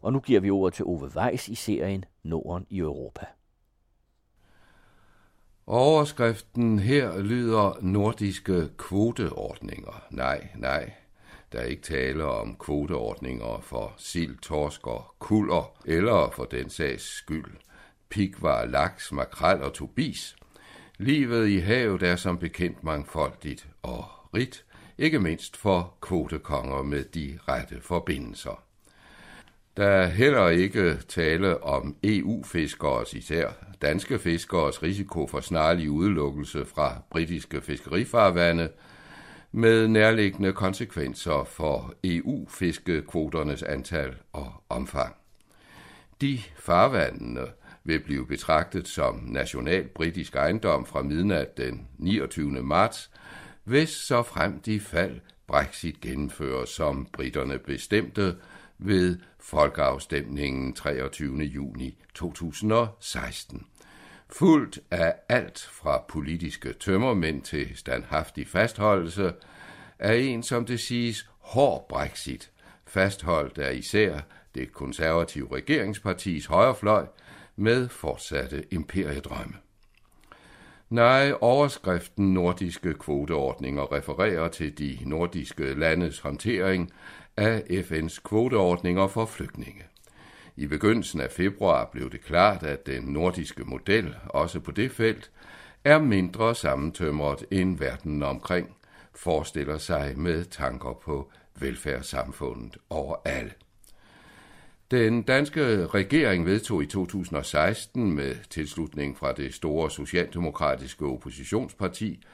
Og nu giver vi ordet til Ove Weiss i serien Norden i Europa. Overskriften her lyder nordiske kvoteordninger. Nej, nej, der er ikke tale om kvoteordninger for sild, torsk og kulder, eller for den sags skyld pikvar, laks, makrel og tobis. Livet i havet er som bekendt mangfoldigt og rigt, ikke mindst for kvotekonger med de rette forbindelser. Der er heller ikke tale om EU-fiskeres, især danske fiskeres risiko for snarlig udelukkelse fra britiske fiskerifarvande, med nærliggende konsekvenser for EU-fiskekvoternes antal og omfang. De farvandene vil blive betragtet som national britisk ejendom fra midnat den 29. marts, hvis så frem de fald Brexit gennemføres, som britterne bestemte ved folkeafstemningen 23. juni 2016. Fuldt af alt fra politiske tømmermænd til standhaftig fastholdelse er en, som det siges, hård Brexit, fastholdt af især det konservative regeringspartis højrefløj med fortsatte imperiedrømme. Nej, overskriften nordiske kvoteordninger refererer til de nordiske landes håndtering af FN's kvoteordninger for flygtninge. I begyndelsen af februar blev det klart, at den nordiske model, også på det felt, er mindre sammentømret end verden omkring, forestiller sig med tanker på velfærdssamfundet over alle. Den danske regering vedtog i 2016 med tilslutning fra det store socialdemokratiske oppositionsparti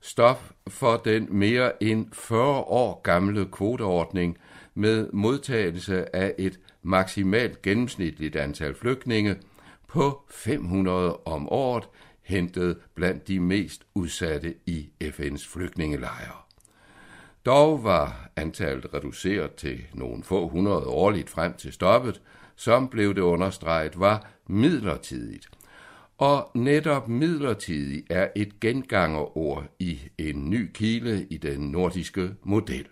stop for den mere end 40 år gamle kvoteordning med modtagelse af et maksimalt gennemsnitligt antal flygtninge på 500 om året, hentet blandt de mest udsatte i FN's flygtningelejre. Dog var antallet reduceret til nogle få hundrede årligt frem til stoppet, som blev det understreget var midlertidigt. Og netop midlertidig er et gengangerord i en ny kile i den nordiske model.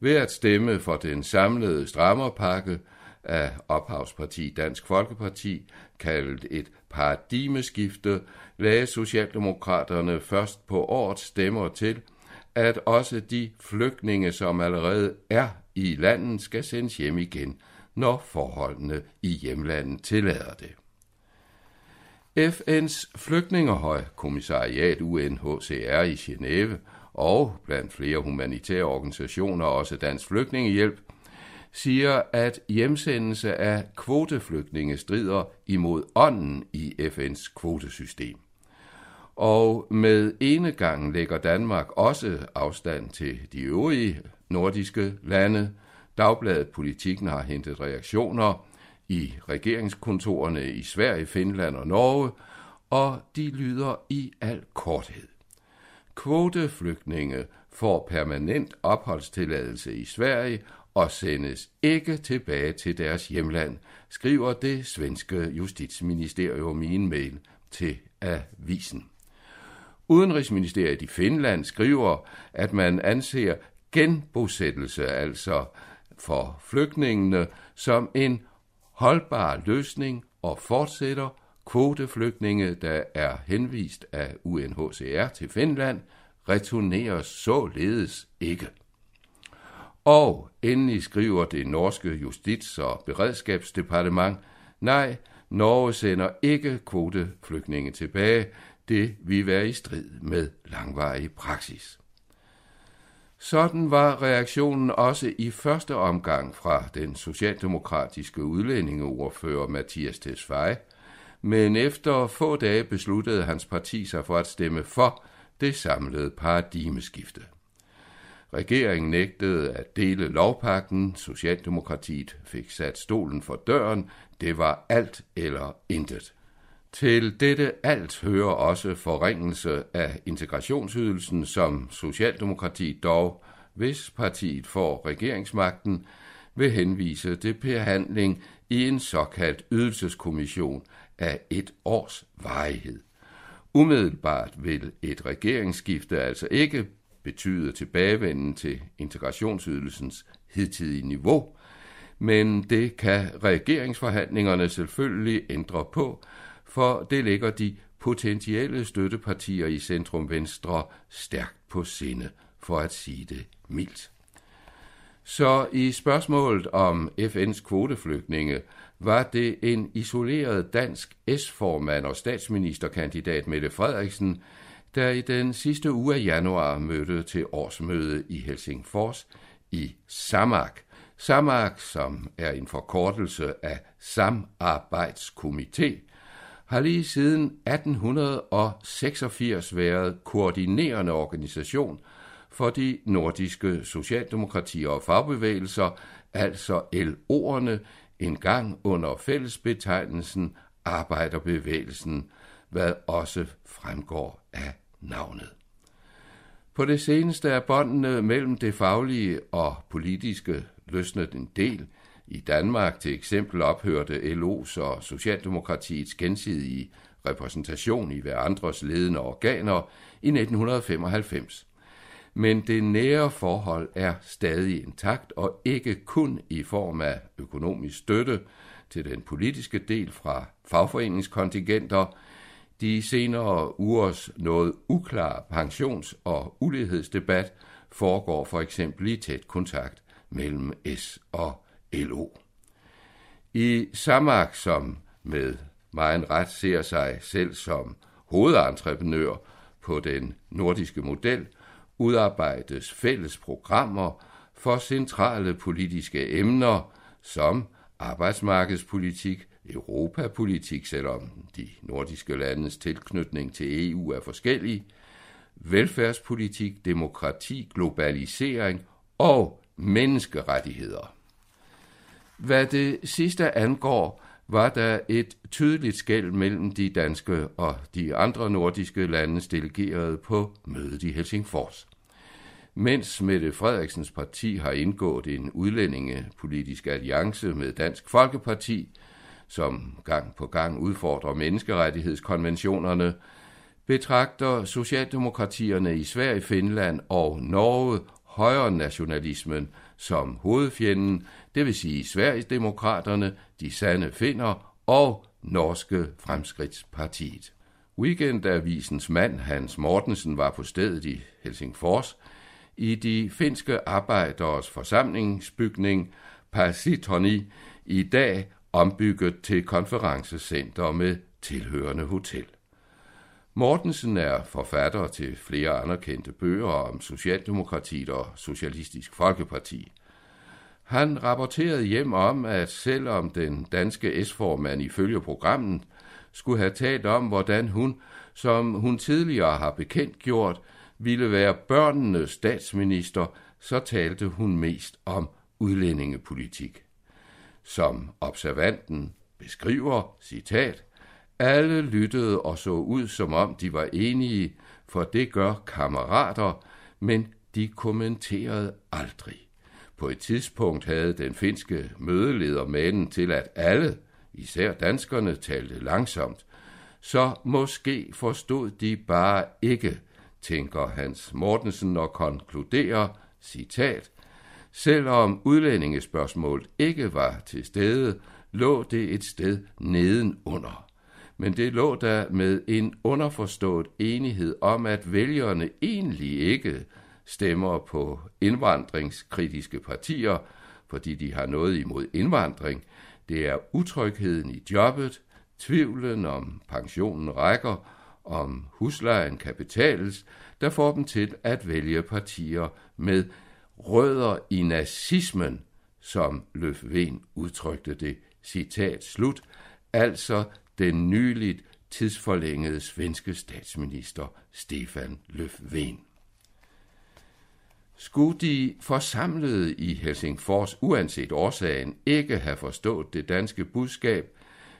Ved at stemme for den samlede strammerpakke af ophavsparti Dansk Folkeparti, kaldet et paradigmeskifte, lagde Socialdemokraterne først på årets stemmer til – at også de flygtninge, som allerede er i landet, skal sendes hjem igen, når forholdene i hjemlandet tillader det. FN's flygtningehøjkommissariat UNHCR i Genève og blandt flere humanitære organisationer, også Dansk Flygtningehjælp, siger, at hjemsendelse af kvoteflygtninge strider imod ånden i FN's kvotesystem. Og med enegangen lægger Danmark også afstand til de øvrige nordiske lande. Dagbladet Politikken har hentet reaktioner i regeringskontorerne i Sverige, Finland og Norge, og de lyder i al korthed. Kvoteflygtninge får permanent opholdstilladelse i Sverige og sendes ikke tilbage til deres hjemland, skriver det svenske justitsministerium i en mail til avisen. Udenrigsministeriet i Finland skriver, at man anser genbosættelse, altså for flygtningene, som en holdbar løsning og fortsætter kvoteflygtninge, der er henvist af UNHCR til Finland, returneres således ikke. Og endelig skriver det norske justits- og beredskabsdepartement, nej, Norge sender ikke kvoteflygtninge tilbage, det vil være i strid med langvarig praksis. Sådan var reaktionen også i første omgang fra den socialdemokratiske udlændingeordfører Mathias Tesfaye, men efter få dage besluttede hans parti sig for at stemme for det samlede paradigmeskifte. Regeringen nægtede at dele lovpakken, Socialdemokratiet fik sat stolen for døren, det var alt eller intet. Til dette alt hører også forringelse af integrationsydelsen, som Socialdemokratiet dog, hvis partiet får regeringsmagten, vil henvise til behandling i en såkaldt ydelseskommission af et års varighed. Umiddelbart vil et regeringsskifte altså ikke betyde tilbagevenden til integrationsydelsens hidtidige niveau, men det kan regeringsforhandlingerne selvfølgelig ændre på, for det ligger de potentielle støttepartier i Centrum Venstre stærkt på sinde, for at sige det mildt. Så i spørgsmålet om FN's kvoteflygtninge var det en isoleret dansk S-formand og statsministerkandidat Mette Frederiksen, der i den sidste uge af januar mødte til årsmøde i Helsingfors i Samark. Samark, som er en forkortelse af Samarbejdskomité, har lige siden 1886 været koordinerende organisation for de nordiske socialdemokratier og fagbevægelser, altså LO'erne, engang under fællesbetegnelsen Arbejderbevægelsen, hvad også fremgår af navnet. På det seneste er båndene mellem det faglige og politiske løsnet en del. I Danmark til eksempel ophørte LO's og Socialdemokratiets gensidige repræsentation i hver andres ledende organer i 1995. Men det nære forhold er stadig intakt og ikke kun i form af økonomisk støtte til den politiske del fra fagforeningskontingenter, de senere ugers noget uklare pensions- og ulighedsdebat foregår for eksempel i tæt kontakt mellem S og LO. I Samak, som med meget ret ser sig selv som hovedentreprenør på den nordiske model, udarbejdes fælles programmer for centrale politiske emner som arbejdsmarkedspolitik, europapolitik, selvom de nordiske landes tilknytning til EU er forskellig, velfærdspolitik, demokrati, globalisering og menneskerettigheder. Hvad det sidste angår, var der et tydeligt skæld mellem de danske og de andre nordiske landes delegerede på mødet i Helsingfors. Mens Mette Frederiksens parti har indgået en udlændingepolitisk alliance med Dansk Folkeparti, som gang på gang udfordrer menneskerettighedskonventionerne, betragter Socialdemokratierne i Sverige, Finland og Norge højre nationalismen som hovedfjenden, det vil sige Sverigesdemokraterne, de sande finder og Norske Fremskridtspartiet. Weekendavisens mand Hans Mortensen var på stedet i Helsingfors i de finske arbejderes forsamlingsbygning Pasitoni i dag ombygget til konferencecenter med tilhørende hotel. Mortensen er forfatter til flere anerkendte bøger om Socialdemokratiet og Socialistisk Folkeparti. Han rapporterede hjem om, at selvom den danske S-formand ifølge programmet skulle have talt om, hvordan hun, som hun tidligere har bekendt gjort, ville være børnenes statsminister, så talte hun mest om udlændingepolitik. Som observanten beskriver, citat, alle lyttede og så ud, som om de var enige, for det gør kammerater, men de kommenterede aldrig. På et tidspunkt havde den finske mødeleder manen til, at alle, især danskerne, talte langsomt. Så måske forstod de bare ikke, tænker Hans Mortensen og konkluderer, citat, Selvom udlændingespørgsmålet ikke var til stede, lå det et sted nedenunder. Men det lå der med en underforstået enighed om, at vælgerne egentlig ikke stemmer på indvandringskritiske partier, fordi de har noget imod indvandring. Det er utrygheden i jobbet, tvivlen om pensionen rækker, om huslejen kan betales, der får dem til at vælge partier med rødder i nazismen, som Løfven udtrykte det, citat slut, altså den nyligt tidsforlængede svenske statsminister Stefan Löfven. Skulle de forsamlede i Helsingfors, uanset årsagen, ikke have forstået det danske budskab,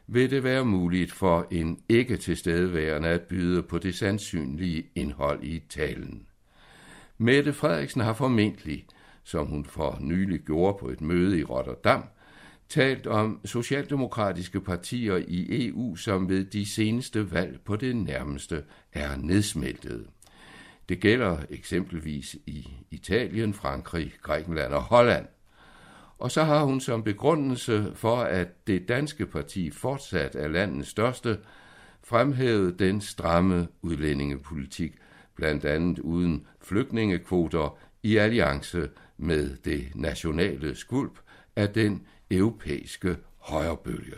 vil det være muligt for en ikke tilstedeværende at byde på det sandsynlige indhold i talen. Mette Frederiksen har formentlig, som hun for nylig gjorde på et møde i Rotterdam, talt om socialdemokratiske partier i EU, som ved de seneste valg på det nærmeste er nedsmeltet. Det gælder eksempelvis i Italien, Frankrig, Grækenland og Holland. Og så har hun som begrundelse for, at det danske parti fortsat er landets største, fremhævet den stramme udlændingepolitik, blandt andet uden flygtningekvoter i alliance med det nationale skvulp af den europæiske højrebølge.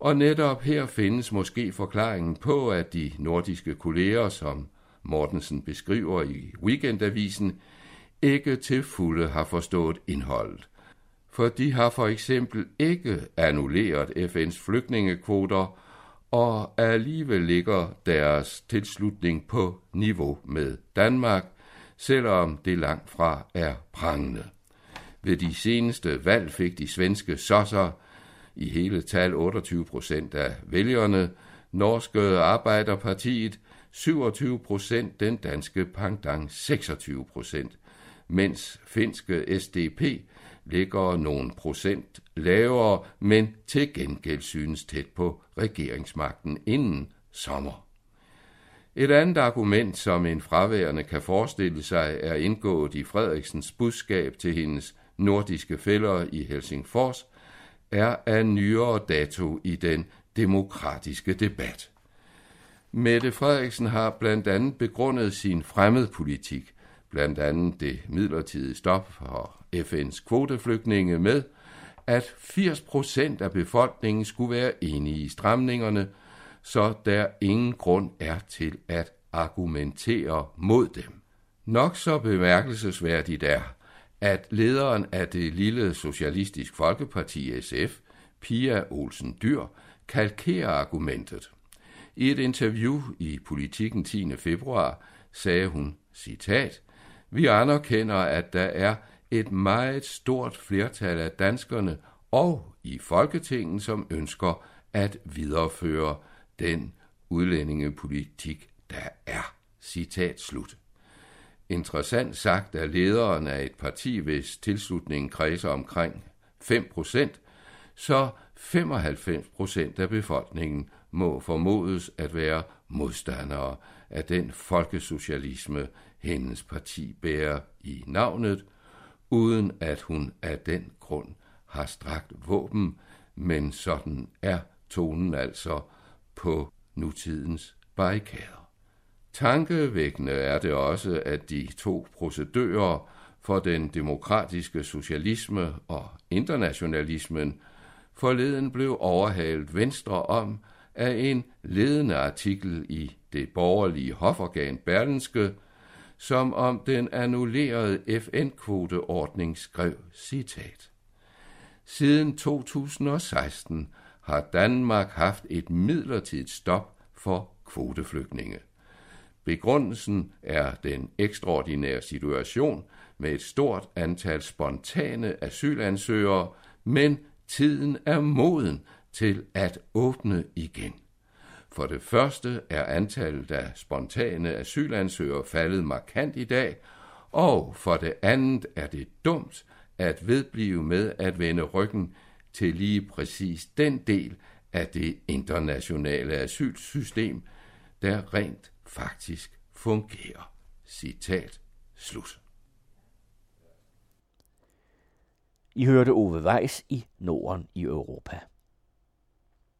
Og netop her findes måske forklaringen på, at de nordiske kolleger, som Mortensen beskriver i Weekendavisen, ikke til fulde har forstået indholdet. For de har for eksempel ikke annulleret FN's flygtningekvoter, og alligevel ligger deres tilslutning på niveau med Danmark, selvom det langt fra er prangende. Ved de seneste valg fik de svenske sosser i hele tal 28 procent af vælgerne, norske Arbejderpartiet 27 procent, den danske Pangdang 26 procent, mens finske SDP ligger nogle procent lavere, men til gengæld synes tæt på regeringsmagten inden sommer. Et andet argument, som en fraværende kan forestille sig, er indgået i Frederiksens budskab til hendes nordiske fælder i Helsingfors, er af nyere dato i den demokratiske debat. Mette Frederiksen har blandt andet begrundet sin fremmedpolitik, blandt andet det midlertidige stop for FN's kvoteflygtninge med, at 80 procent af befolkningen skulle være enige i stramningerne, så der ingen grund er til at argumentere mod dem. Nok så bemærkelsesværdigt er, at lederen af det lille Socialistisk Folkeparti SF, Pia Olsen Dyr, kalkerer argumentet. I et interview i Politiken 10. februar sagde hun, citat, Vi anerkender, at der er et meget stort flertal af danskerne og i Folketinget, som ønsker at videreføre den udlændingepolitik, der er. Citat slut. Interessant sagt er lederen af et parti, hvis tilslutningen kredser omkring 5 procent, så 95 procent af befolkningen må formodes at være modstandere af den folkesocialisme, hendes parti bærer i navnet, uden at hun af den grund har strakt våben, men sådan er tonen altså på nutidens barrikader. Tankevækkende er det også, at de to procedører for den demokratiske socialisme og internationalismen forleden blev overhalet venstre om af en ledende artikel i det borgerlige hoforgan Berlinske, som om den annullerede FN-kvoteordning skrev citat. Siden 2016 har Danmark haft et midlertidigt stop for kvoteflygtninge. Begrundelsen er den ekstraordinære situation med et stort antal spontane asylansøgere, men tiden er moden til at åbne igen. For det første er antallet af spontane asylansøgere faldet markant i dag, og for det andet er det dumt at vedblive med at vende ryggen til lige præcis den del af det internationale asylsystem, der rent faktisk fungerer. Citat slut. I hørte Ove Weiss i Norden i Europa.